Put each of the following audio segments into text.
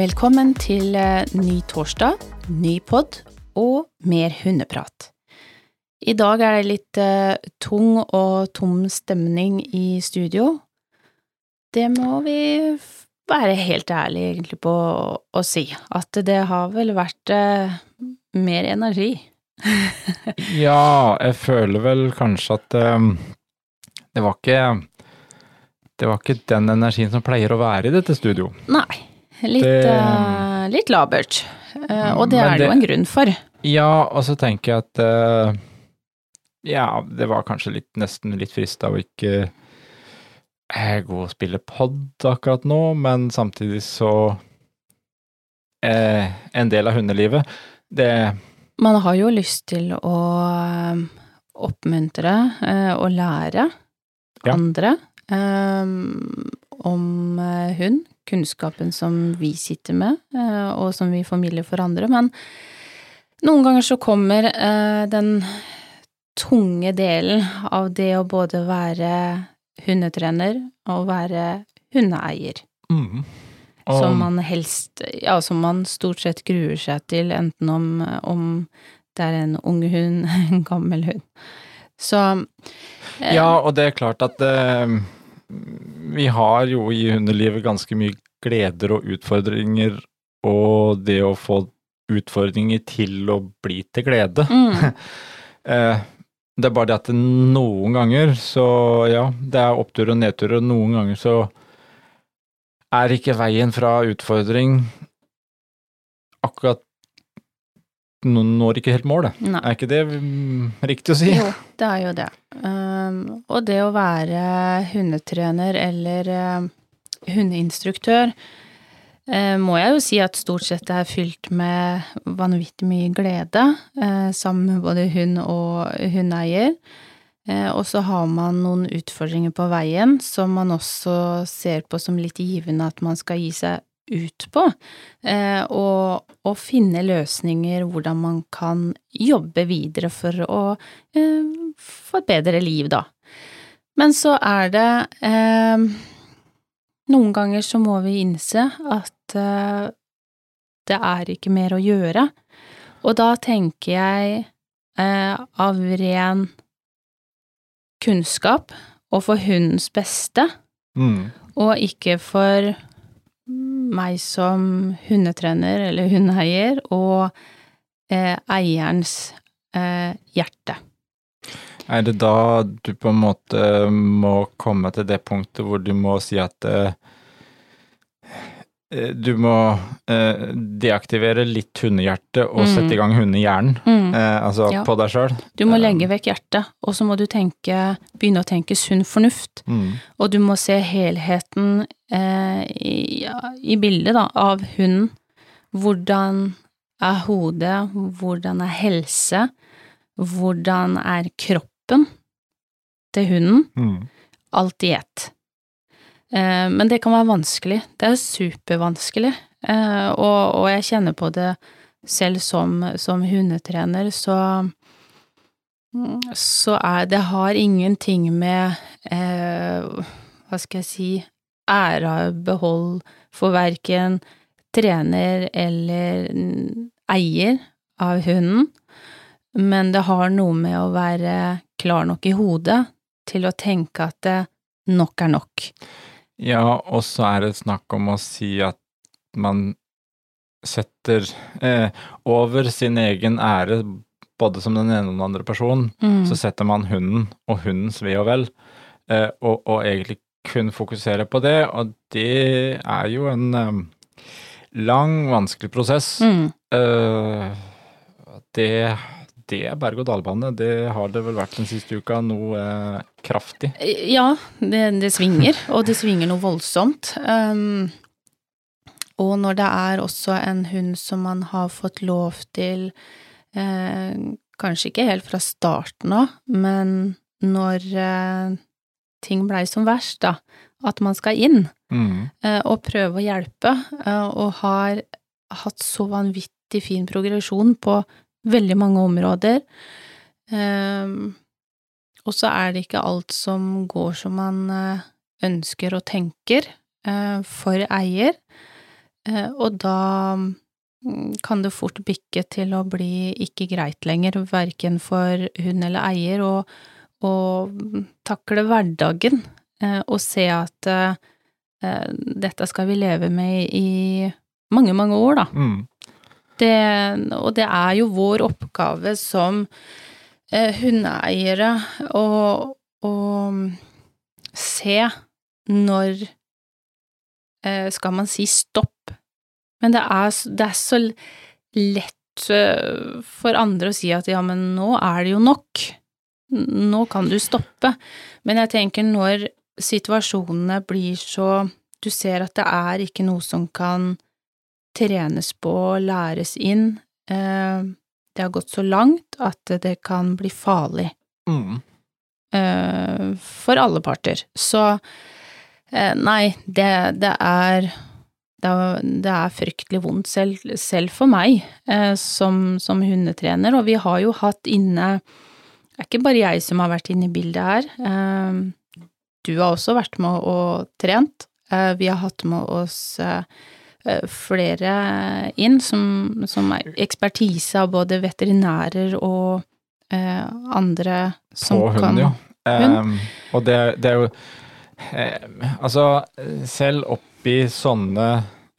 Velkommen til eh, ny torsdag, ny pod og mer hundeprat. I dag er det litt eh, tung og tom stemning i studio. Det må vi være helt ærlige egentlig på å, si, at det har vel vært eh, mer energi. Ja, jeg føler vel kanskje at det var ikke Det var ikke den energien som pleier å være i dette studio. Nei, litt, Det- uh, litt labert. Uh, og det er det jo en grunn for. Ja, og så tenker jeg at uh, Ja, det var kanskje litt, nesten litt frista å ikke gå og spille pod akkurat nå, men samtidig så En del av hundelivet, det Man har jo lyst til å oppmuntre og lære Ja. andre om hund, kunnskapen som vi sitter med, eh, og som vi formidler for andre, men noen ganger så kommer eh, den tunge delen av det å både være hundetrener og være hundeeier. mm. Og- Som man helst, ja, som man stort sett gruer seg til, enten om, om det er en ung hund, en gammel hund. Så eh, Ja, og det er klart at eh, vi har jo i hundelivet ganske mye gleder og utfordringer, og det å få utfordringer til å bli til glede. mm, Eh, det er bare det at noen ganger så, ja, det er opptur og nedtur, og noen ganger så er ikke veien fra utfordring akkurat Når ikke helt målet. Nei. Er ikke det mm, riktig å si? Jo, det er jo det. Um, og det å være hundetrener eller um, hundeinstruktør, eh, må jeg jo si at stort sett er fylt med vanvittig mye glede, uh, sammen med både hund og hundeeier. Eh, og så har man noen utfordringer på veien som man også ser på som litt givende at man skal gi seg ut på, eh, og, og finne løsninger hvordan man kan jobbe videre for å eh, få et bedre liv, da. Men så er det eh, Noen ganger så må vi innse at det er ikke mer å gjøre, og da tenker jeg eh, av ren kunnskap og for hundens beste, Mm. og ikke for meg som hundetrener eller hundeeier og eh, eierens eh, hjerte. Er det da du på en måte må komme til det punktet hvor du må si at eh, du må eh, deaktivere litt hundehjerte og Mm. sette i gang hundehjernen, Mm. eh, altså Ja. på deg sjøl? Du må Um, legge vekk hjertet, og så må du tenke, begynne å tenke sunn fornuft. Mm. Og du må se helheten eh, i, i bildet da, av hunden. Hvordan er hodet, hvordan er helse, hvordan er kroppen til hunden? Mm. Alt i ett. Eh, men det kan være vanskelig. Det er supervanskelig. Eh, og, og jeg kjenner på det selv som, som hundetrener, så så er det har ingenting med eh, hva skal jeg si Æra behold for verken trener eller eier av hunden, men det har noe med å være klar nok i hodet til å tenke at det nok er nok. Ja, og så er det snakk om å si at man setter eh, over sin egen ære, både som den ene og den andre personen, Mm. så setter man hunden og hundens ve og vel, eh, og, og egentlig kun fokusere på det, og det er jo en eh, lang, vanskelig prosess. Mm. Eh, det, det er berg-og-dal-bane, det har det vel vært den siste uka, noe eh, kraftig. Ja, det, det svinger, og det svinger noe voldsomt. Um, og når det er også en hund som man har fått lov til eh, Kanskje ikke helt fra starten av, men når eh, ting blei som verst, da, at man skal inn Mm. eh, og prøve å hjelpe, eh, og har hatt så vanvittig fin progresjon på veldig mange områder. Um, og så er det ikke alt som går som man eh, ønsker og tenker uh, for eier. uh, og da mm, kan det fort bikke til å bli ikke greit lenger, verken for hun eller eier, og, og takle hverdagen uh, og se at dette skal vi leve med i mange, mange år, da. Mm. Det, og det er jo vår oppgave som eh, hundeeiere å, å se når eh, Skal man si stopp? Men det er, det er så lett eh, for andre å si at ja, men nå er det jo nok. Nå kan du stoppe. Men jeg tenker når situasjonene blir så Du ser at det er ikke noe som kan trenes på, læres inn. Eh, det har gått så langt at det kan bli farlig Mm. eh, for alle parter. Så eh, nei, det, det er det er, fryktelig vondt, selv, selv for meg som, som hundetrener, og vi har jo hatt inne Det er ikke bare jeg som har vært inne i bildet her. Du har også vært med og trent. Vi har hatt med oss flere inn som, som er ekspertise av både veterinærer og eh, andre som På hund, kan ja. Hund. Um, og det, det er jo eh, Altså, selv oppi sånne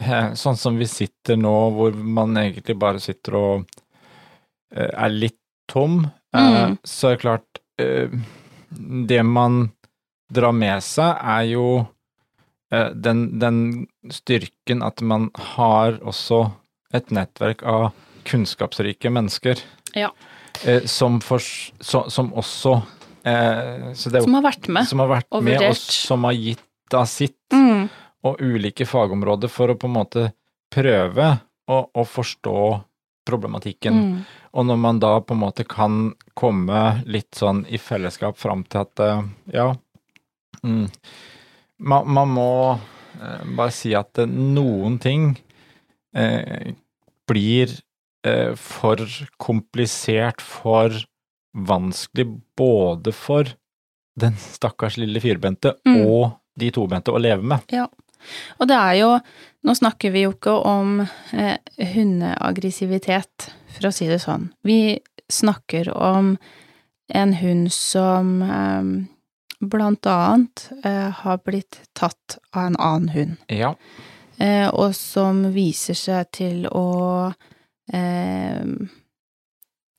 eh, Sånn som vi sitter nå, hvor man egentlig bare sitter og eh, er litt tom, eh, Mm. så er det klart eh, Det man drar med seg, er jo eh, den, den styrken at man har også et nettverk av kunnskapsrike mennesker. Ja. Eh, som, for, så, som også eh, jo Som har vært med. som har vært og med, og som har gitt av sitt, Mm. og ulike fagområder for å på en måte prøve å, å forstå problematikken. Mm. Og når man da på en måte kan komme litt sånn i fellesskap fram til at eh, ja mm, man, man må eh, bare si at eh, noen ting eh, blir eh, for komplisert, for vanskelig både for den stakkars lille firbente Mm. og de tobente å leve med. Ja. Og det er jo Nå snakker vi jo ikke om eh, hundeaggressivitet, for å si det sånn. Vi snakker om en hund som eh, blant annet eh, har blitt tatt av en annen hund, Ja. eh, og som viser seg til å eh,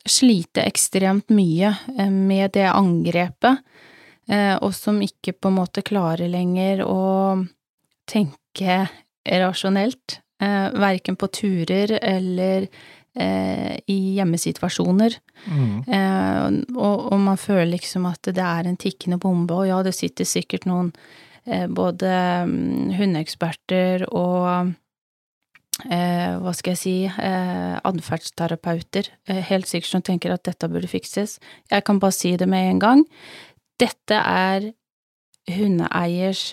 slite ekstremt mye eh, med det angrepet, og som ikke på en måte klarer lenger å tenke rasjonelt, verken på turer eller eh, i hjemmesituasjoner. Mm. Eh, og, og man føler liksom at det er en tikkende bombe, og ja, det sitter sikkert noen eh, både mm, hundeeksperter og eh, hva skal jeg si, eh, atferdsterapeuter, eh, helt sikkert som tenker at dette burde fikses. Jeg kan bare si det med en gang. Dette er hundeeiers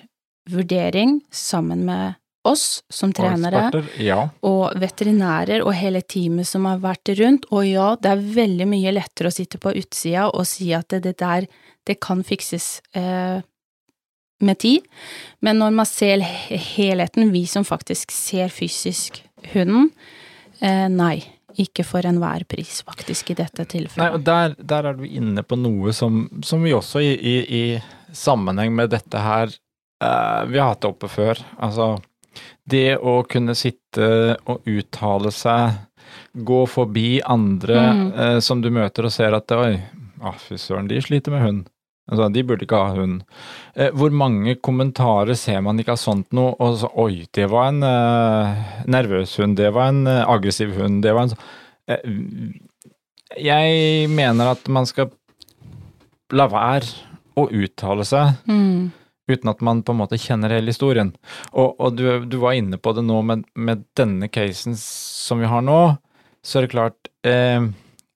vurdering sammen med oss som trenere Og eksperter, ja. og veterinærer og hele teamet som har vært rundt, og ja, det er veldig mye lettere å sitte på utsida og si at det, det der, det kan fikses eh, med tid, men når man ser helheten, vi som faktisk ser fysisk hunden, eh, nei, ikke for enhver pris, faktisk, i dette Nei, tilfellet. og der, der er du inne på noe som, som vi også i, i, i sammenheng med dette her eh, Vi har hatt det oppe før. Altså, det å kunne sitte og uttale seg, gå forbi andre Mm. eh, som du møter og ser at oi, ah, fy søren, de sliter med hund. Altså, de burde ikke ha hund. Eh, hvor mange kommentarer ser man ikke av sånt noe, og så oi, det var en eh, nervøs hund, det var en eh, aggressiv hund, det var en sånn Jeg mener at man skal la være å uttale seg Mm, uten at man på en måte kjenner hele historien. Og, og du, du var inne på det nå med, med denne casen som vi har nå, så er det klart eh,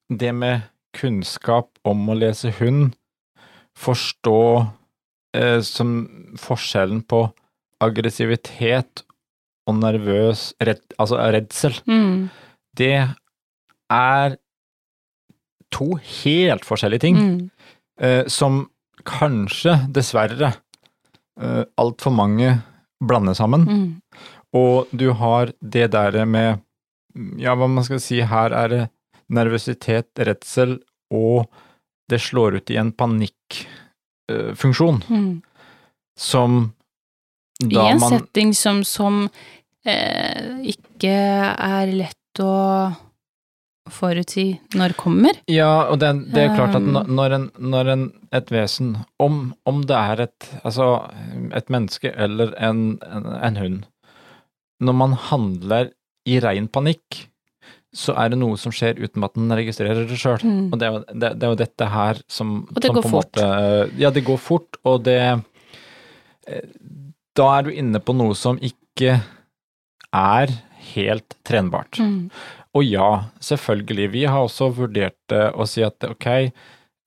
Det med kunnskap om å lese hund, forstå eh, som forskjellen på aggressivitet og nervøs redd, Altså redsel, mm, det er to helt forskjellige ting mm, eh, som kanskje, dessverre, eh, altfor mange blander sammen. mm, Og du har det der med Ja, hva man skal si, her er det nervøsitet, redsel, og det slår ut i en panikkfunksjon, Mm. som I en man setting som, som eh, ikke er lett å forutsi når kommer. Ja, og det, det er klart at Um. når- en, når en, et vesen, om, om det er et, altså et menneske eller en, en, en hund, når man handler i rein panikk, så er det noe som skjer uten at den registrerer det sjøl. Mm. Og det er, det, det er jo dette her som Og det som går på fort. Måte, ja, det går fort, og det eh, Da er du inne på noe som ikke er helt trenbart. Mm. Og ja, selvfølgelig, vi har også vurdert det og si at ok,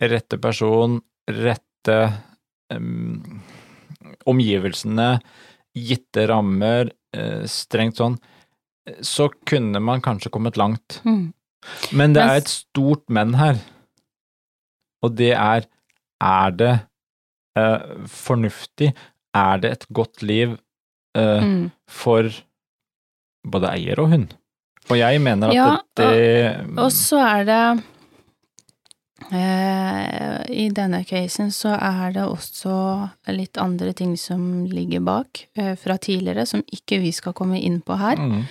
rette person, rette um, omgivelsene, gitte rammer, eh, strengt sånn, så kunne man kanskje kommet langt. Mm. Men det er et stort men her, og det er er det eh, fornuftig, er det et godt liv eh, Mm. for både eier og hund? Og jeg mener at Ja, det Og så er det eh, I denne casen så er det også litt andre ting som ligger bak eh, fra tidligere, som ikke vi skal komme inn på her. mm,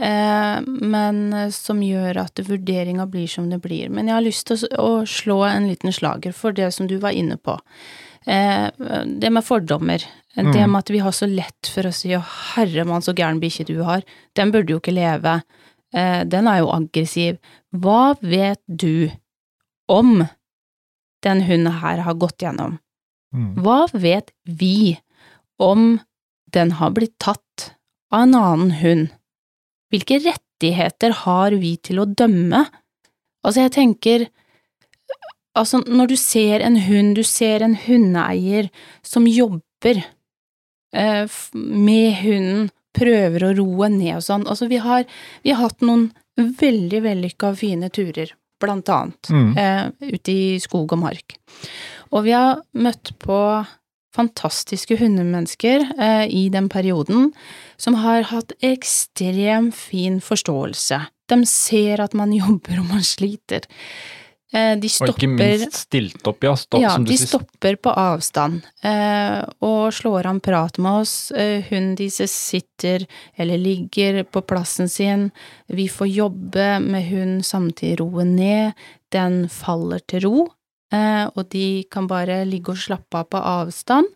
Eh, men eh, som gjør at vurderinga blir som det blir. Men jeg har lyst til å, å slå en liten slager for det som du var inne på. Eh, det med fordommer. Det Mm. med at vi har så lett for å si 'Å, herre mann, så gæren bikkje du har'. Den burde jo ikke leve. Eh, den er jo aggressiv. Hva vet du om den hunden her har gått gjennom? mm. Hva vet vi om den har blitt tatt av en annen hund? Hvilke rettigheter har vi til å dømme? Altså, jeg tenker Altså, når du ser en hund, du ser en hundeeier som jobber eh, med hunden, prøver å roe ned og sånn. Altså, vi har, vi har hatt noen veldig vellykka fine turer, blant annet Mm. eh, ute i skog og mark. Og vi har møtt på fantastiske hundemennesker eh, i den perioden, som har hatt ekstremt fin forståelse. De ser at man jobber og man sliter. Eh, stopper, Og ikke minst stilt opp, ja. Stopp, ja, de stopper på avstand eh, og slår an prat med oss. Eh, hunden deres sitter eller ligger på plassen sin. Vi får jobbe med hun samtidig roe ned. Den faller til ro, eh, og de kan bare ligge og slappe av på avstand.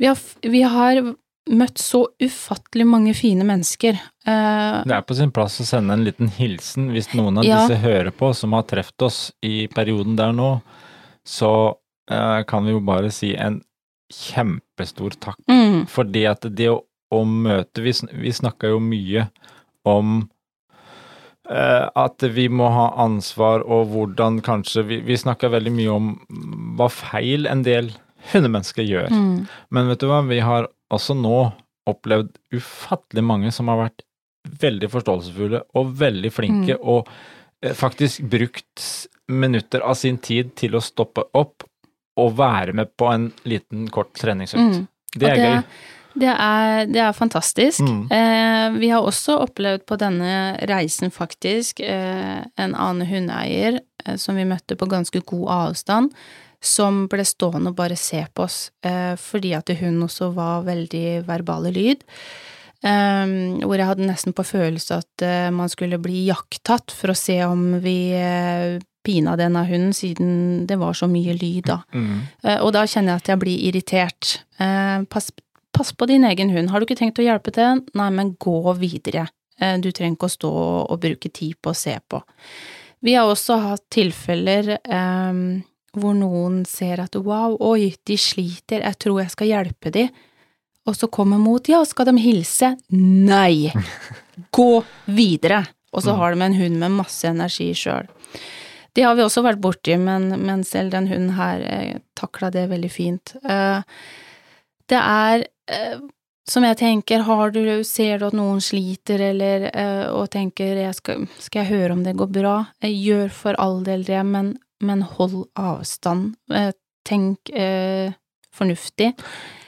Vi har, vi har møtt så ufattelig mange fine mennesker. Uh, Det er på sin plass å sende en liten hilsen hvis noen av Ja. disse hører på som har truffet oss i perioden der nå, så uh, kan vi jo bare si en kjempestor takk. mm, Fordi at det å, å møte Vi, vi snakka jo mye om eh, at vi må ha ansvar og hvordan kanskje Vi, vi snakka veldig mye om hva feil en del hundemennesker gjør. mm, Men vet du hva, vi har også nå opplevd ufattelig mange som har vært veldig forståelsesfulle og veldig flinke, Mm. og eh, faktisk brukt minutter av sin tid til å stoppe opp og være med på en liten, kort treningsøkt. mm. Det er det, gøy. Det er, det er fantastisk. Mm. Eh, vi har også opplevd på denne reisen, faktisk, eh, en annen hundeeier eh, som vi møtte på ganske god avstand, som ble stående og bare se på oss, eh, fordi at hun også var veldig verbale lyd. Eh, hvor jeg hadde nesten på følelse at eh, man skulle bli jakttatt for å se om vi pina denne hunden, siden det var så mye lyd, da. Mm. Og da kjenner jeg at jeg blir irritert. Pass, pass på din egen hund. Har du ikke tenkt å hjelpe til? Nei, men gå videre. Du trenger ikke å stå og bruke tid på å se på. Vi har også hatt tilfeller eh, hvor noen ser at wow, oi, de sliter, jeg tror jeg skal hjelpe de. Og så kommer mot, ja, skal de hilse? Nei! Gå videre! Og så Mm. har de en hund med masse energi sjøl. Det har vi også vært borti, men, men selv den hunden her eh, takla det veldig fint. Eh, det er eh, som jeg tenker, har du, ser du at noen sliter, eller eh, og tenker jeg skal, skal jeg høre om det går bra, Jeg gjør for all del det, men, men hold avstand. Eh, tenk eh, fornuftig.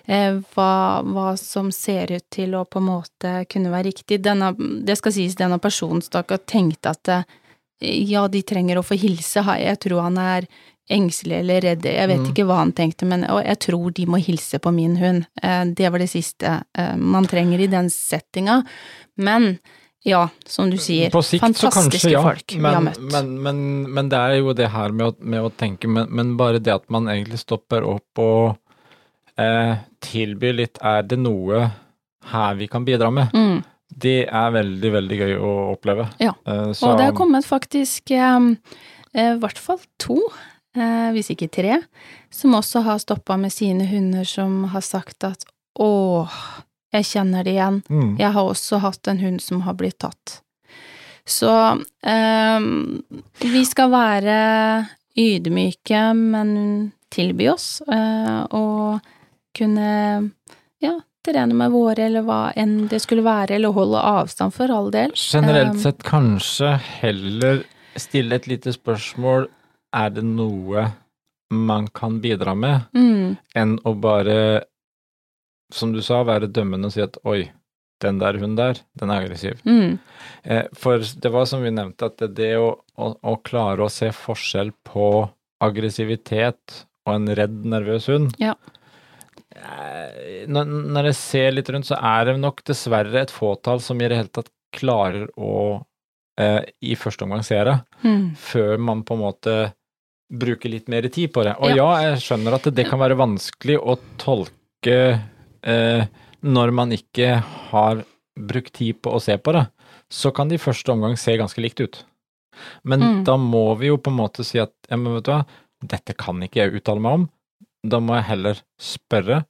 eh, hva, hva som ser ut til å på en måte kunne være riktig. Denne, det skal sies, denne personen stakkar tenkte at eh, ja, de trenger å få hilse, jeg tror han er engstelig eller redd, jeg vet Mm. ikke hva han tenkte, men og jeg tror de må hilse på min hund. Eh, Det var det siste man trenger i den settinga. Men ja, som du sier, På sikt så fantastiske kanskje, ja. folk vi har møtt. men, men, men det er jo det her med å, med å tenke, men, men bare det at man egentlig stopper opp og eh, tilbyr litt Er det noe her vi kan bidra med? Mm. Det er veldig, veldig gøy å oppleve. Ja. Eh, så, Og det har kommet faktisk i eh, i hvert fall to, eh, hvis ikke tre, som også har stoppa med sine hunder som har sagt at åh, jeg kjenner det igjen, mm, jeg har også hatt en hund som har blitt tatt. Så eh, vi skal være ydmyke, men tilby oss, eh, å kunne, ja, trene med våre, eller hva enn det skulle være, eller holde avstand for all del. Generelt Um, sett kanskje heller stille et lite spørsmål. Er det noe man kan bidra med, Mm, enn å bare, som du sa, være dømmende og si at oi, den der hunden der, den er aggressiv. mm, Eh, for det var som vi nevnte, at det, det å, å, å klare å se forskjell på aggressivitet og en redd, nervøs hund Ja. Eh, Når, når jeg ser litt rundt, så er det nok dessverre et fåtall som i det hele tatt klarer å eh, i første omgang se det, mm. før man på en måte bruker litt mer tid på det. Og ja, Ja. jeg skjønner at det, det kan være vanskelig å tolke eh, når man ikke har brukt tid på å se på det. Så kan det i første omgang se ganske likt ut. Men Mm. da må vi jo på en måte si at ja, men vet du hva, dette kan ikke jeg uttale meg om. Da må jeg heller spørre,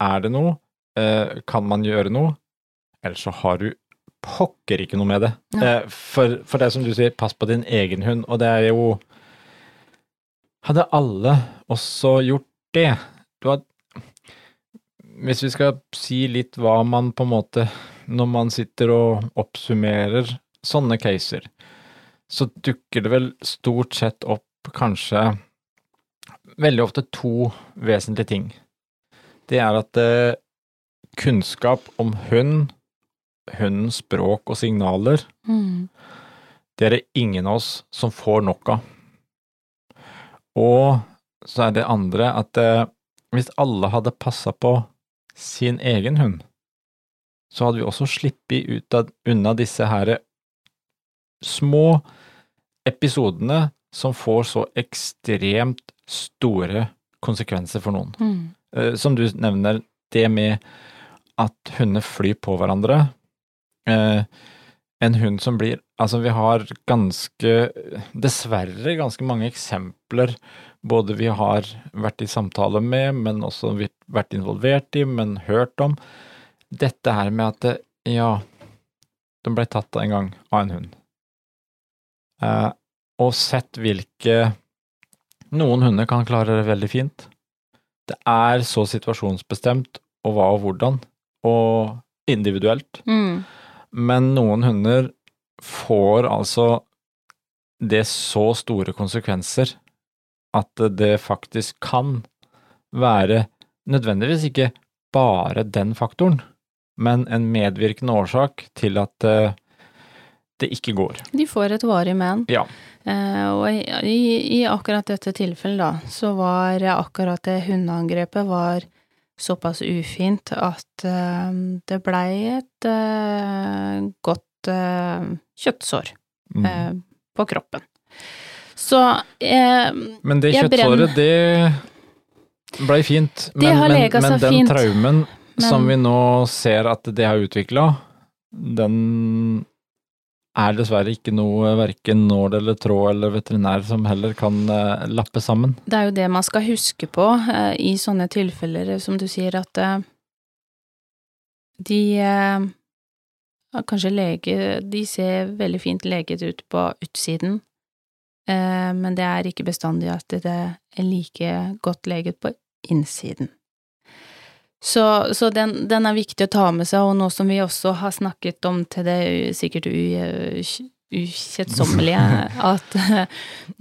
er det noe, eh, kan man gjøre noe, eller så har du pokker ikke noe med det. Ja. Eh, for, for det som du sier, pass på din egen hund, og det er jo Hadde alle også gjort det du har, Hvis vi skal si litt hva man på en måte Når man sitter og oppsummerer sånne caser, så dukker det vel stort sett opp kanskje veldig ofte to vesentlige ting. Det er at eh, kunnskap om hund, hundens språk og signaler, Mm. det er det ingen av oss som får nok av. Og så er det andre at eh, hvis alle hadde passa på sin egen hund, så hadde vi også sluppet ut av, unna disse her små episodene som får så ekstremt store konsekvenser for noen. Mm. Eh, Som du nevner, det med at hunder flyr på hverandre. Eh, en hund som blir Altså, vi har ganske Dessverre ganske mange eksempler både vi har vært i samtale med, men også vært involvert i, men hørt om. Dette her med at det, ja, de ble tatt en gang av en hund. Eh, og sett hvilke Noen hunder kan klare det veldig fint. Det er så situasjonsbestemt og hva og hvordan, og individuelt. Mm. Men noen hunder får altså det så store konsekvenser at det faktisk kan være nødvendigvis ikke bare den faktoren, men en medvirkende årsak til at eh, det ikke går. De får et varig men. Ja. Eh, og i, i, i akkurat dette tilfellet, da, så var akkurat det hundeangrepet var såpass ufint at eh, det blei et eh, godt eh, kjøttsår Mm. på kroppen. Så eh, Men det jeg kjøttsåret, det blei fint. Det men, har men, lega men den traumen som vi nå ser at det har utvikla, den er dessverre ikke noe verken nål eller tråd eller veterinær som heller kan eh, lappe sammen. Det er jo det man skal huske på eh, i sånne tilfeller, som du sier, at eh, de eh, Kanskje lege De ser veldig fint leget ut på utsiden, eh, men det er ikke bestandig at det er like godt leget på innsiden. Så, så den, den er viktig å ta med seg, og nå som vi også har snakket om til det sikkert ukjedsommelige at eh,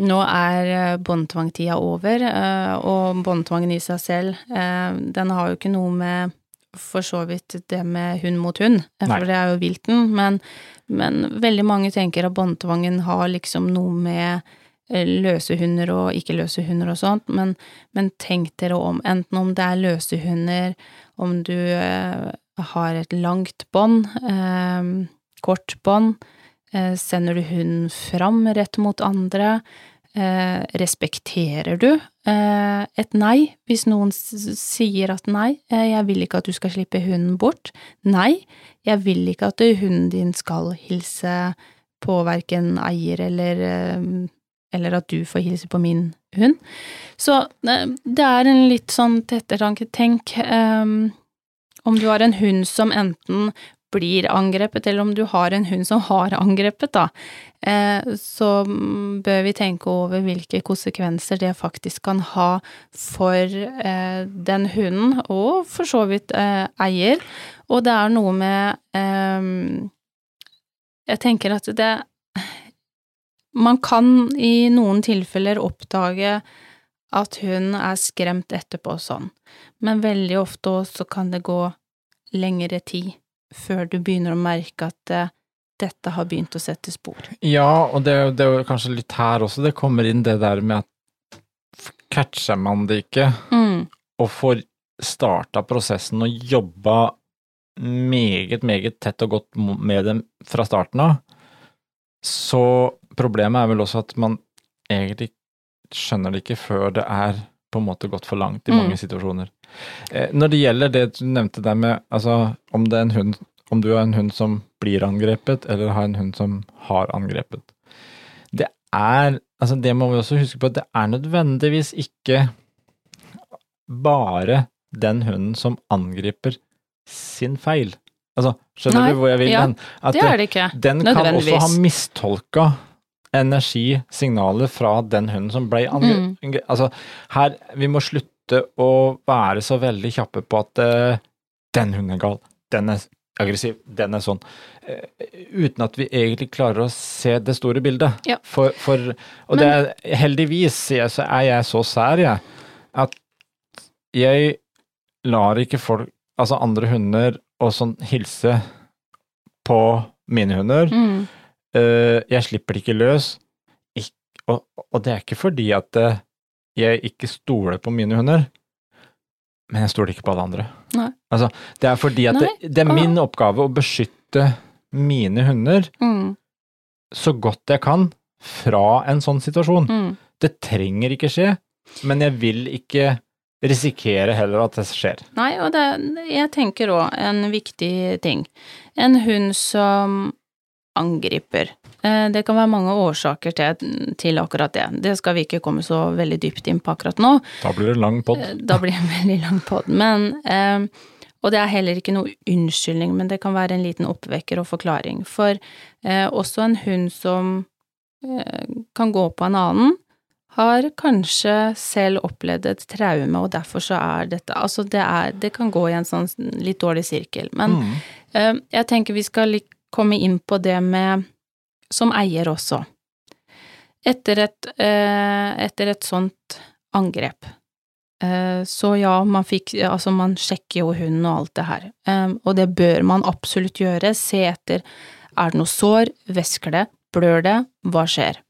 nå er eh, båndtvangtida over, eh, og båndtvangen i seg selv, den har jo ikke noe med for så vidt det med hund mot hund, for det er jo vilten, men, men veldig mange tenker at båndtvangen har liksom noe med løse hunder og ikke løse hunder og sånt, men, men tenk dere om, enten om det er løse hunder, om du eh, har et langt bånd, eh, kort bånd, eh, sender du hunden fram rett mot andre, eh, respekterer du eh, et nei hvis noen sier at nei, eh, jeg vil ikke at du skal slippe hunden bort, nei, jeg vil ikke at hunden din skal hilse på verken eier eller eh, eller at du får hilse på min hund. Så eh, det er en litt sånn ettertanke. Tenk um, om du har en hund som enten blir angrepet, eller om du har en hund som har angrepet, da, Uh, så mm, bør vi tenke over hvilke konsekvenser det faktisk kan ha for uh, den hunden, og for så vidt uh, eier. Og det er noe med eh, Jeg tenker at det Man kan i noen tilfeller oppdage at hun er skremt etterpå og sånn, men veldig ofte også kan det gå lengre tid før du begynner å merke at eh, dette har begynt å sette spor. Ja, og det, det er jo kanskje litt her også det kommer inn det der med at catcher man det ikke, Mm, og får starta prosessen og jobba meget, meget tett og godt med dem fra starten av, så problemet er vel også at man egentlig skjønner det ikke før det er på en måte gått for langt i mange Mm. situasjoner. Eh, når det gjelder det du nevnte der med altså om det er en hund om du har en hund som blir angrepet, eller har en hund som har angrepet. Det er Altså, det må vi også huske på, at det er nødvendigvis ikke bare den hunden som angriper sin feil. Altså, skjønner Nei, du hvor jeg vil ja? At det er det ikke. den kan også ha mistolka energi, signaler fra den hunden som ble Mm. angrepet. Altså, her, vi må slutte å være så veldig kjappe på at uh, den hunden er gal, den er aggressiv, den er sånn. Uh, uten at vi egentlig klarer å se det store bildet. Ja. For, for, og det er, heldigvis jeg, så er jeg så sær, jeg, at jeg lar ikke folk, altså andre hunder, og sånn hilse på mine hunder. Mm, jeg slipper det ikke løs. Og, det er ikke fordi at eh, jeg ikke stoler på mine hunder, men jeg stoler ikke på alle andre. Altså, det er fordi at det, det er min oppgave å beskytte mine hunder mm, så godt jeg kan fra en sånn situasjon. mm. Det trenger ikke skje, men jeg vil ikke risikere heller at det skjer. Nei, og det, jeg tenker òg en viktig ting. En hund som angriper. Eh, Det kan være mange årsaker til, til akkurat det. Det skal vi ikke komme så veldig dypt inn på akkurat nå. Da blir det lang pod. Eh, Da blir det en veldig lang pod. Men eh, Og det er heller ikke noe unnskyldning, men det kan være en liten oppvekker og forklaring. For også en hund som kan gå på en annen, har kanskje selv opplevd et traume, og derfor så er dette Altså, det er Det kan gå i en sånn litt dårlig sirkel. Men Mm. Jeg tenker vi skal komme inn på det med som eier også. Etter et, eh, etter et sånt angrep, eh, så ja, man fikk Altså, man sjekker jo hunden og alt det her, Eh, og det bør man absolutt gjøre. Se etter er det noe sår, væsker det, blør det, hva skjer?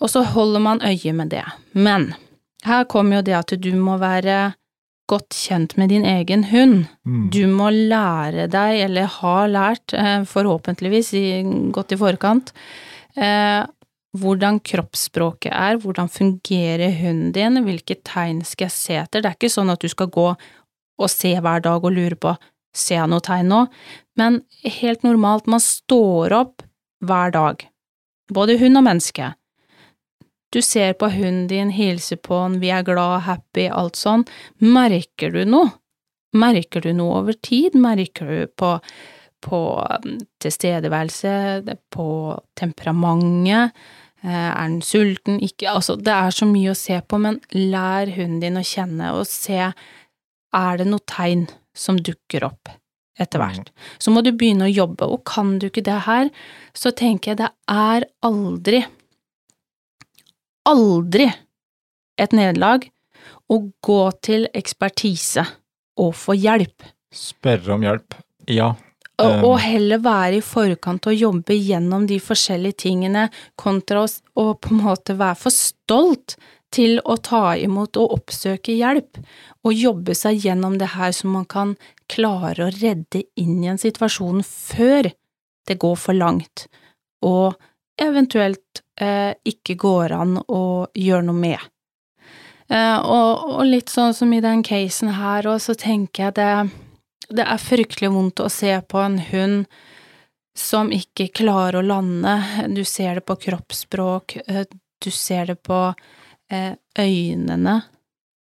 Og så holder man øye med det. Men her kommer jo det at du må være godt kjent med din egen hund. Mm. Du må lære deg, eller har lært, eh, forhåpentligvis i, godt i forkant, eh, hvordan kroppsspråket er, hvordan fungerer hunden din, hvilke tegn skal jeg se etter. Det er ikke sånn at du skal gå og se hver dag og lure på ser jeg noe tegn nå, men helt normalt, man står opp hver dag, både hund og menneske. Du ser på hunden din, hilser på han, vi er glad, happy, alt sånn. Merker du noe? Merker du noe over tid? Merker du på, på um, tilstedeværelse, på temperamentet? Eh, Er den sulten? Ikke Altså, det er så mye å se på, men lær hunden din å kjenne og se er det noe tegn som dukker opp. etter hvert. Så må du begynne å jobbe, og kan du ikke det her, så tenker jeg det er aldri, aldri et nederlag å gå til ekspertise og få hjelp. Spørre om hjelp. Ja. Og, Um. og heller være i forkant og jobbe gjennom de forskjellige tingene, kontra oss å på en måte være for stolt til å ta imot og oppsøke hjelp, og jobbe seg gjennom det her så man kan klare å redde inn i en situasjon før det går for langt, og eventuelt ikke går an å gjøre noe med. Eh, og, og litt sånn som i den casen her, òg, så tenker jeg det det er fryktelig vondt å se på en hund som ikke klarer å lande. Du ser det på kroppsspråk, eh, du ser det på eh, øynene,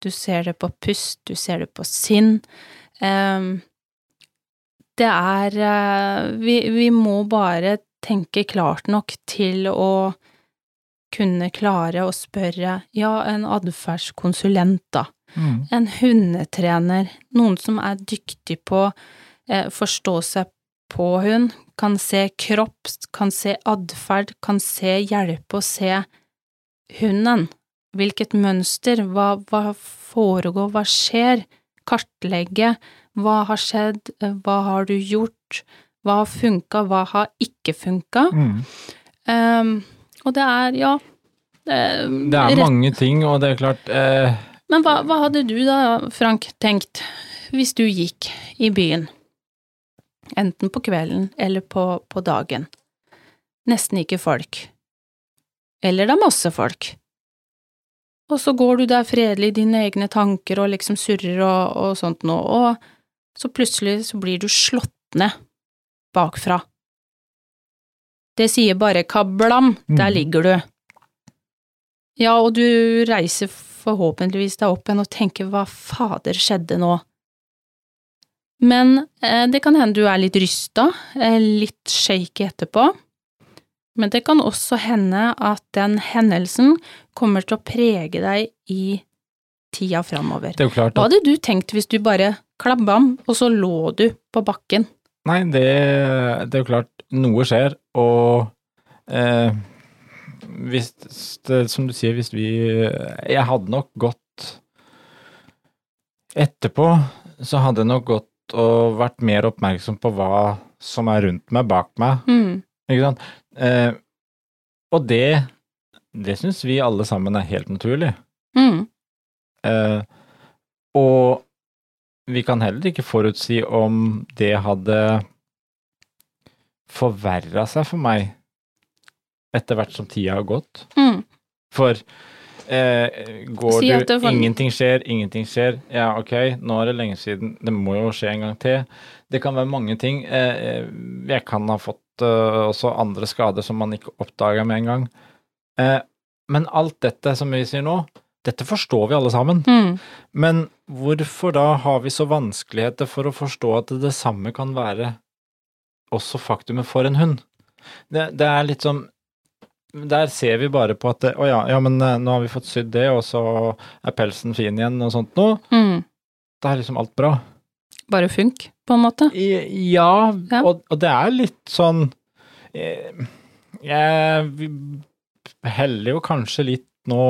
du ser det på pust, du ser det på sinn. Det er eh, vi, vi må bare tenke klart nok til å kunne klare å spørre, ja, en atferdskonsulent, da Mm. en hundetrener, noen som er dyktig på eh, forstå seg på hund, kan se kropp, kan se atferd, kan se hjelpe å se hunden. Hvilket mønster, hva, hva foregår, hva skjer, kartlegge, hva har skjedd, hva har du gjort, hva har funka, hva har ikke funka. Mm. Um, og det er, ja det, Det er rett- mange ting, og det er klart eh, men hva, hva hadde du da, Frank, tenkt hvis du gikk i byen? Enten på kvelden eller på, på dagen. Nesten ikke folk. Eller det er masse folk. Og så går du der fredelig i dine egne tanker og liksom surrer og, og sånt noe, og så plutselig så blir du slått ned bakfra. Det sier bare kablam, der Mhm. ligger du. Ja, og du reiser forhåpentligvis deg opp igjen og tenker hva fader skjedde nå? Men eh, det kan hende du er litt rysta, eh, litt shaky etterpå. Men det kan også hende at den hendelsen kommer til å prege deg i tida framover. Er Hva hadde du tenkt hvis du bare klabbam, og så lå du på bakken? Nei, det, det er jo klart noe skjer, og eh, hvis det, Som du sier, hvis vi Jeg hadde nok gått Etterpå så hadde jeg nok gått og vært mer oppmerksom på hva som er rundt meg, bak meg, Mm. ikke sant. Eh, og det Det syns vi alle sammen er helt naturlig. Mm. Eh, og vi kan heller ikke forutsi om det hadde forverra seg for meg etter hvert som tida har gått. Mm. For eh, går Si du for... Ingenting skjer, ingenting skjer. Ja, ok, nå er det lenge siden. Det må jo skje en gang til. Det kan være mange ting. Eh, jeg kan ha fått eh, også andre skader som man ikke oppdaga med en gang. Eh, men alt dette som vi sier nå, dette forstår vi alle sammen. Mm. Men hvorfor da har vi så vanskeligheter for å forstå at det samme kan være også faktumet for en hund? Det, det er litt som Der ser vi bare på at det, Å ja, ja, men eh, nå har vi fått sydd det, og så er pelsen fin igjen, og sånt noe. Mm. Da er liksom alt bra. Bare funk, på en måte. I, ja, Ja. Og, og det er litt sånn Jeg, Jeg heller jo kanskje litt nå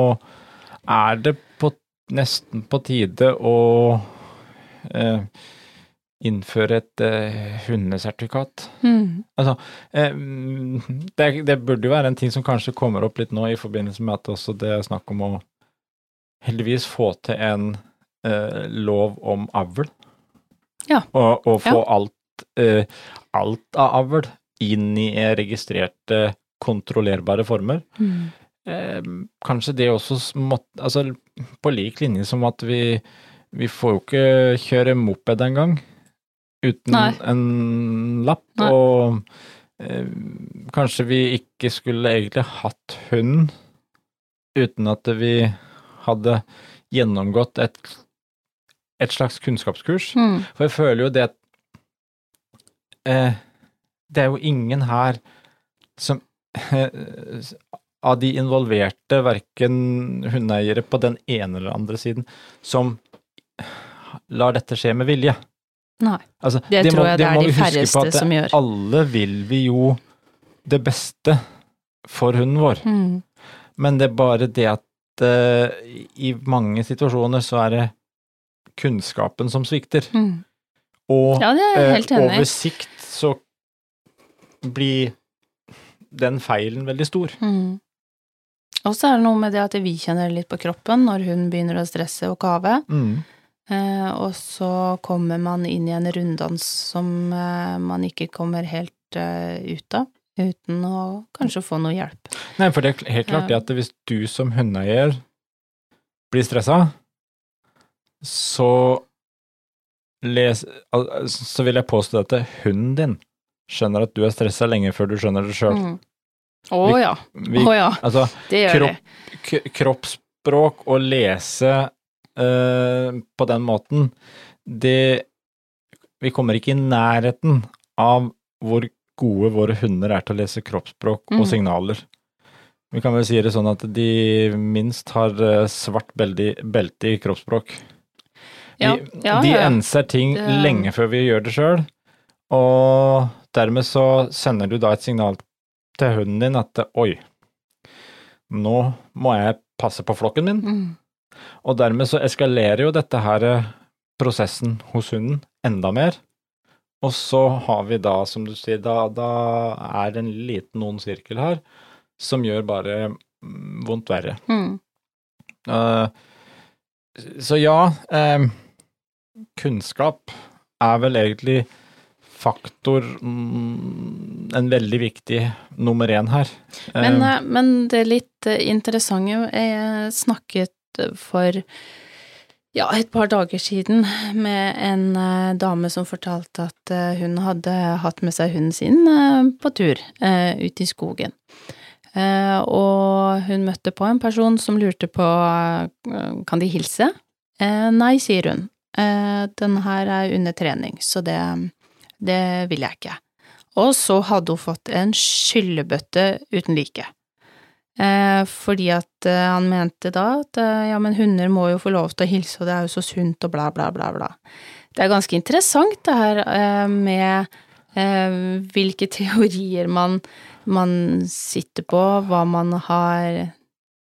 Er det på, nesten på tide å eh, innføre et eh, hundesertifikat? Mm. Altså, eh, det, det burde jo være en ting som kanskje kommer opp litt nå i forbindelse med at også det er snakk om å heldigvis få til en eh, lov om avl. Ja. Og, og få Ja. alt, eh, alt av avl inn i eh, registrerte, kontrollerbare former. Mm. Eh, kanskje det også måtte Altså, på lik linje som at vi Vi får jo ikke kjøre moped engang uten Nei. en lapp, Nei. og eh, kanskje vi ikke skulle egentlig hatt hund uten at vi hadde gjennomgått et, et slags kunnskapskurs. Mm. For jeg føler jo det at eh, Det er jo ingen her som Av de involverte, verken hundeeiere på den ene eller andre siden, som lar dette skje med vilje. Nei. Altså, Det tror jeg det er de færreste at det- som gjør. Alle vil vi jo det beste for hunden vår. Mm. Men det er bare det at uh, i mange situasjoner så er det kunnskapen som svikter. Mm. Og Ja, det i. over sikt så blir den feilen veldig stor. Mm. Og så er det noe med det at vi kjenner det litt på kroppen når hun begynner å stresse og kave. Mm. Eh, og så kommer man inn i en runddans som eh, man ikke kommer helt eh, ut av, uten å kanskje få noe hjelp. Nei, for det er helt klart det at hvis du som hundeeier blir stressa, så les, så vil jeg påstå at hunden din skjønner at du er stressa lenge før du skjønner det sjøl. Mm. Å ja. Å ja. Altså, Det gjør det. kropp, k kroppsspråk og lese uh, på den måten, det Vi kommer ikke i nærheten av hvor gode våre hunder er til å lese kroppsspråk Mm. og signaler. Vi kan vel si det sånn at de minst har eh, svart belte, belte i kroppsspråk. De, Ja, de ja, ja. enser ting Det- lenge før vi gjør det sjøl, og dermed så sender du da et signal til hunden din at oi, nå må jeg passe på flokken min, Mm. og dermed så eskalerer jo dette her eh, prosessen hos hunden enda mer. Og så har vi da, som du sier, da, da er det en liten ond sirkel her som gjør bare mm, vondt verre. Mm. Uh, så ja, eh, kunnskap er vel egentlig faktor mm, En veldig viktig nummer én her. Men, Eh, eh, men det litt eh, interessante Jeg snakket for ja, et par dager siden med en dame som fortalte at hun hadde hatt med seg hunden sin på tur ut i skogen. Og hun møtte på en person som lurte på kan de hilse. Nei, sier hun. Den her er under trening, så det, det vil jeg ikke. Og så hadde hun fått en skyllebøtte uten like. Eh, fordi at eh, han mente da at eh, ja, men hunder må jo få lov til å hilse, og det er jo så sunt, og bla, bla, bla, bla. Det er ganske interessant det her eh, med eh, hvilke teorier man, man sitter på, hva man har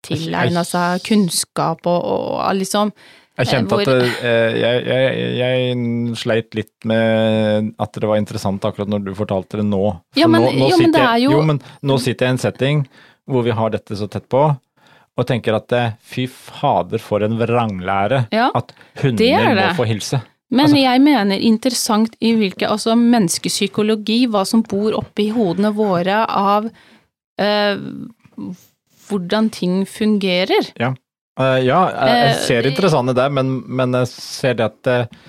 tilegna seg kunnskap og, og, liksom Jeg kjente at eh, jeg, jeg, jeg sleit litt med at det var interessant akkurat når du fortalte det nå. For Ja, men- nå, nå jo, men sitter er jeg, jo- jo, men nå sitter jeg i en setting hvor vi har dette så tett på, og tenker at eh, fy fader for en vranglære Ja, at det hunder er må få hilse. Men Altså- jeg mener interessant i hvilke Altså menneskepsykologi, hva som bor oppi hodene våre av øh, hvordan ting fungerer. Eh, ja, jeg, jeg ser ser det interessante der, men, men jeg ser det at uh,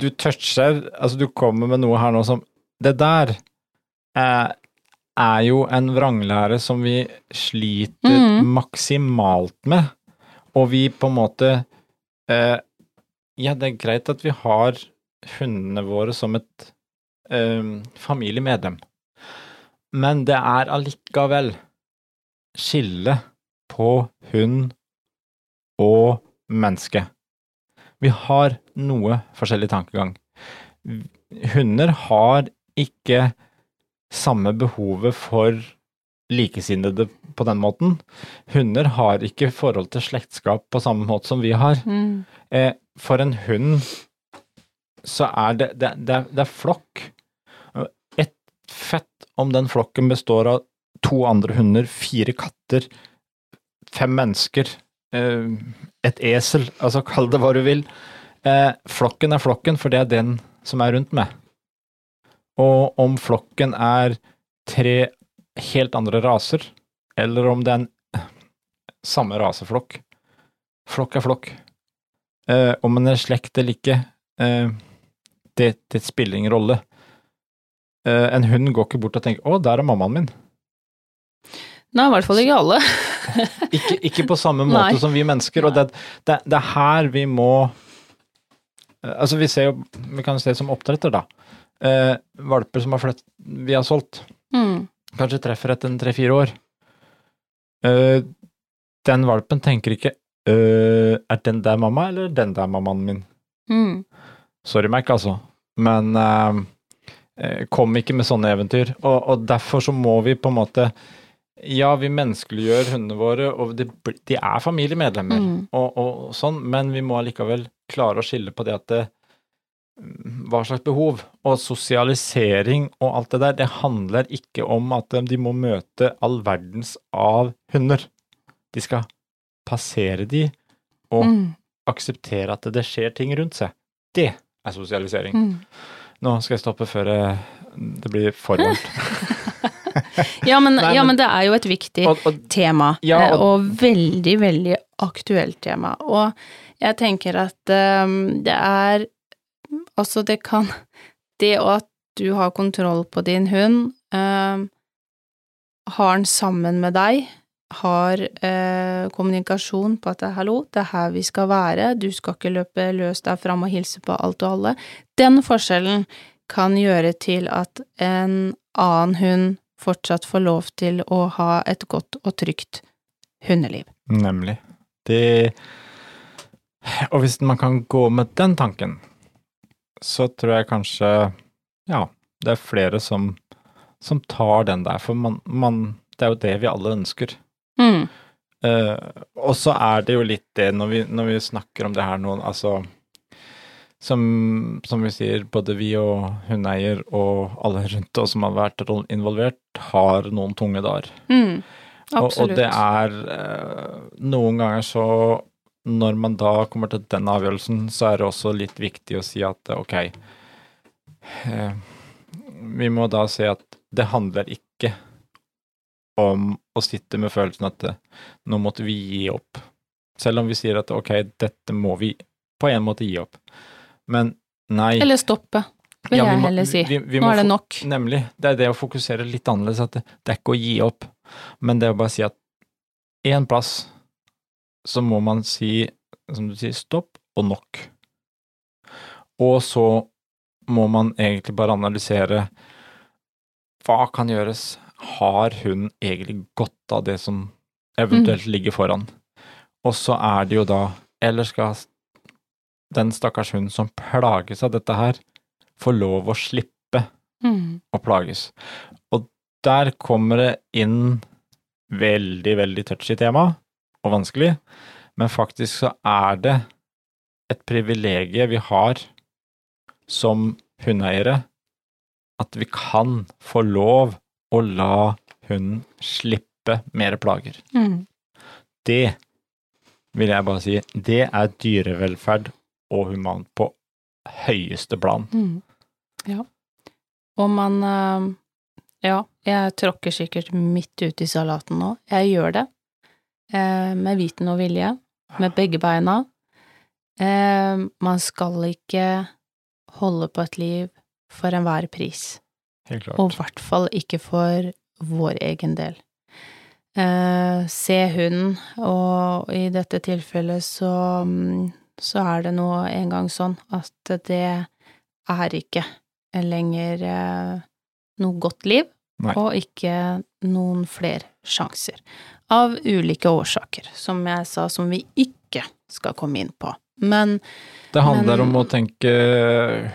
du toucher Altså, du kommer med noe her nå som Det der eh, er jo en vranglære som vi sliter Mhm. maksimalt med, og vi på en måte eh, Ja, det er greit at vi har hundene våre som et eh, familiemedlem, men det er allikevel skille på hund og menneske. Vi har noe forskjellig tankegang. Hunder har ikke samme behovet for likesinnede på den måten. Hunder har ikke forhold til slektskap på samme måte som vi har. Mm. Eh, for en hund så er det, det, det, er- det er flokk. Et fett om den flokken består av to andre hunder, fire katter, fem mennesker, et esel, altså kall det hva du vil. Eh, flokken er flokken, for det er den som er rundt meg. Og om flokken er tre helt andre raser, eller om det er en samme raseflokk. Flokk er flokk. Eh, om en er slekt eller ikke, eh, det, det spiller ingen rolle. Eh, en hund går ikke bort og tenker 'Å, der er mammaen min'. Nei, i hvert fall ikke alle. Ikke, ikke på samme måte Nei. som vi mennesker, og det, det, det er her vi må eh, Altså, vi ser jo Vi kan se som oppdretter, da. Eh, valper som har flytt, vi har solgt, Mm. kanskje treffer etter en tre-fire år. Eh, den valpen tenker ikke øh, Er den der mamma, eller den der mammaen min? Mm. Sorry, Mac, altså. men eh, eh, kom ikke med sånne eventyr. Og, og derfor så må vi på en måte Ja, vi menneskeliggjør hundene våre, og det, de er familiemedlemmer, Mm. og, og sånn, men vi må allikevel klare å skille på det at det, mm, hva slags behov. Og sosialisering og alt det der, det handler ikke om at de må møte all verdens av hunder. De skal passere de og Mm. akseptere at det skjer ting rundt seg. Det er sosialisering. Mm. Nå skal jeg stoppe før eh, det blir for varmt. Ja, men, Nei, ja, men- men det er jo et viktig Og, og, tema, Ja, eh, og- og veldig, veldig aktuelt tema. Og jeg tenker at um, det er Altså, det kan Det at du har kontroll på din hund, um, har den sammen med deg, har eh, kommunikasjon på at 'hallo, det er her vi skal være', du skal ikke løpe løs der fram og hilse på alt og alle. Den forskjellen kan gjøre til at en annen hund fortsatt få lov til å ha et godt og trygt hundeliv. nemlig. Det Og hvis man kan gå med den tanken, så tror jeg kanskje Ja, det er flere som, som tar den der, for man, man Det er jo det vi alle ønsker. Mm. Uh, og så er det jo litt det, når vi, når vi snakker om det her nå, altså som, som vi sier, både vi og hundeeier og alle rundt oss som har vært involvert, har noen tunge dager. Mm. Og, og det er eh, Noen ganger så Når man da kommer til den avgjørelsen, så er det også litt viktig å si at eh, ok eh, Vi må da si at det handler ikke om å sitte med følelsen at nå måtte vi gi opp. Selv om vi sier at ok, dette må vi på en måte gi opp. Men nei. Eller stoppe, vil Ja, jeg må- heller si. vi- vi Nå er det nok. Nemlig. Det er det å fokusere litt annerledes. At det, det er ikke å gi opp, men det er å bare si at én plass så må man si, som du sier, stopp og nok. Og så må man egentlig bare analysere hva kan gjøres. Har hun egentlig godt av det som eventuelt ligger foran? Og så er det jo da Eller skal den stakkars hunden som plages av dette her, får lov å slippe Mm. å plages. Og der kommer det inn veldig, veldig touchy tema, og vanskelig, men faktisk så er det et privilegium vi har som hundeeiere, at vi kan få lov å la hunden slippe mer plager. Mm. Det vil jeg bare si, det er dyrevelferd og humant på høyeste plan. Mm. Ja. Og man eh, Ja, jeg tråkker sikkert midt ute i salaten nå. Jeg gjør det. Eh, med viten og vilje. Med begge beina. Eh, man skal ikke holde på et liv for enhver pris. Helt klart. Og i hvert fall ikke for vår egen del. Eh, se hunden, og i dette tilfellet så, mm, så er det nå engang sånn at det er ikke lenger eh, noe godt liv, Nei. og ikke noen flere sjanser. Av ulike årsaker, som jeg sa, som vi ikke skal komme inn på. Men Det handler Men- om å tenke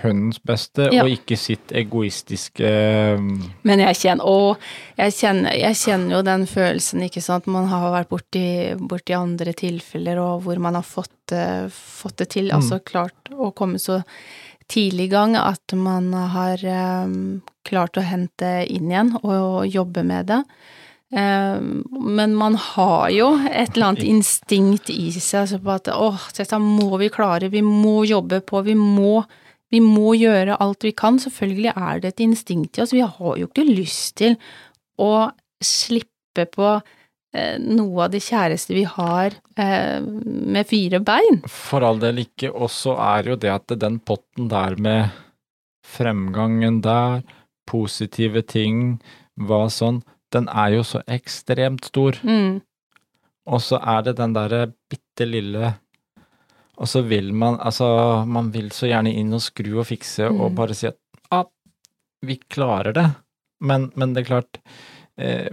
hundens beste, Ja. og ikke sitt egoistiske um, Men jeg kjenner, og jeg kjenner, jeg kjenner jo den følelsen, ikke sant. Man har vært borti, borti andre tilfeller, og hvor man har fått, eh, fått det til. Mm. Altså klart å komme så tidlig i gang at man har um, klart å hente inn igjen og, jobbe med det. Eh, men man har jo et eller annet instinkt i seg altså på at åh, dette må vi klare, vi må jobbe på, vi må vi må gjøre alt vi kan. Selvfølgelig er det et instinkt i oss. Vi har jo ikke lyst til å slippe på eh, noe av det kjæreste vi har eh, med fire bein. For all del ikke. Og så er jo det at den potten der med fremgangen der, positive ting, hva sånn, den er jo så ekstremt stor. Mm. Og så er det den derre bitte lille Og så vil man Altså, man vil så gjerne inn og skru og fikse og Mm. bare si at ah, vi klarer det. Men, men det er klart eh,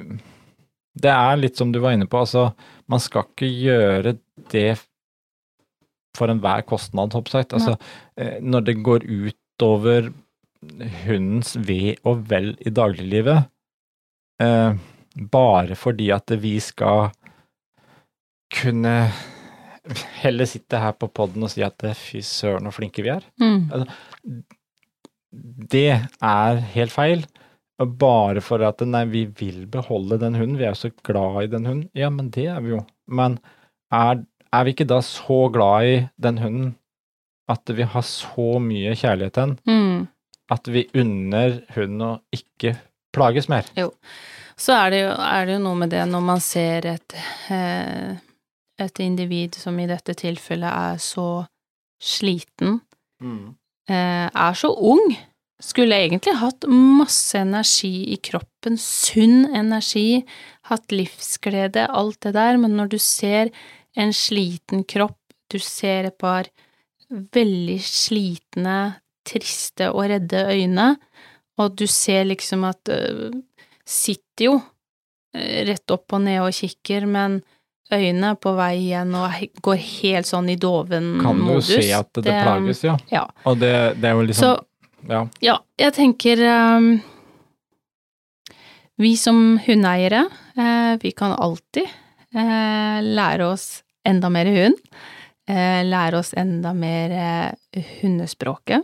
Det er litt som du var inne på, altså man skal ikke gjøre det for enhver kostnad, hopp sagt. Altså, eh, når det går ut utover hundens ve og vel i dagliglivet, eh, bare fordi at vi skal kunne heller sitte her på poden og si at fy søren, så flinke vi er. Mm. Det er helt feil. Bare for at nei, vi vil beholde den hunden, vi er så glad i den hunden. Ja, men det er vi jo. Men er, er vi ikke da så glad i den hunden at vi har så mye kjærlighet til den, Mm. at vi unner hunden å ikke plages mer? Så er det, jo, er det jo noe med det når man ser et, eh, et individ som i dette tilfellet er så sliten, mm. er så ung, skulle egentlig hatt masse energi i kroppen, sunn energi, hatt livsglede, alt det der, men når du ser en sliten kropp, du ser et par veldig slitne, triste og redde øyne, og du ser liksom at øh, sitter jo øh, rett opp og ned og kikker, men øynene er på vei igjen og går helt sånn i doven-modus. Kan du modus. se at det, plages, ja. Ja. Og det, det er jo liksom Så Ja. ja, jeg tenker um, Vi som hundeeiere, eh, vi kan alltid eh, lære oss enda mer hund. Eh, lære oss enda mer eh, hundespråket.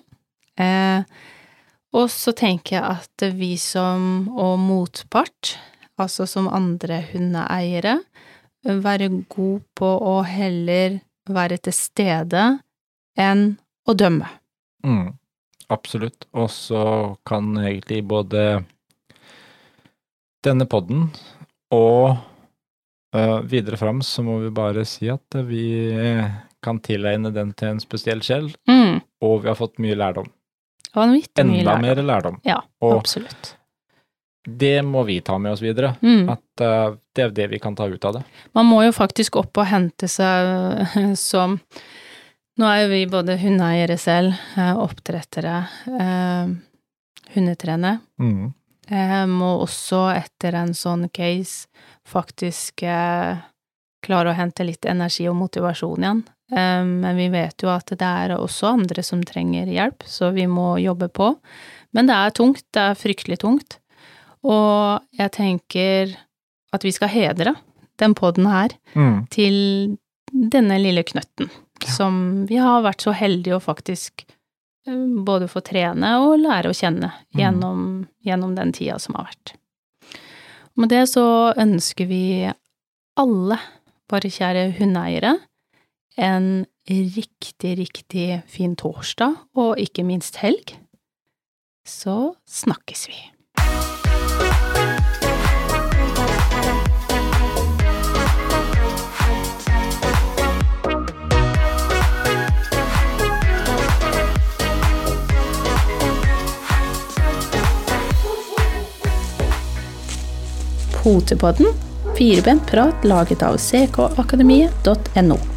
Eh, og så tenker jeg at vi som og motpart, altså som andre hundeeiere, være god på å heller være til stede enn å dømme. Mm, absolutt. Og så kan egentlig både denne podden og uh, videre fram så må vi bare si at vi kan tilegne den til en spesiell sjel, Mm. og vi har fått mye lærdom. Vanvittig mye Enda mer lærdom. Ja, Og absolutt. det må vi ta med oss videre. Mm. At uh, det er det vi kan ta ut av det. Man må jo faktisk opp og hente seg som Nå er jo vi både hundeeiere selv, eh, oppdrettere, uh, hundetrenere. Mm. Jeg må også etter en sånn case faktisk eh, klare å hente litt energi og motivasjon igjen. Eh, men vi vet jo at det er også andre som trenger hjelp, så vi må jobbe på. Men det er tungt, det er fryktelig tungt. Og jeg tenker at vi skal hedre den podden her Mm. til denne lille knøtten, som vi har vært så heldige å faktisk eh, både få trene og lære å kjenne Mm. gjennom, gjennom den tida som har vært. Med det så ønsker vi alle våre kjære hundeeiere en riktig, riktig fin torsdag, og ikke minst helg. Så snakkes vi. Potepodden, firebent prat laget av ckakademiet.no.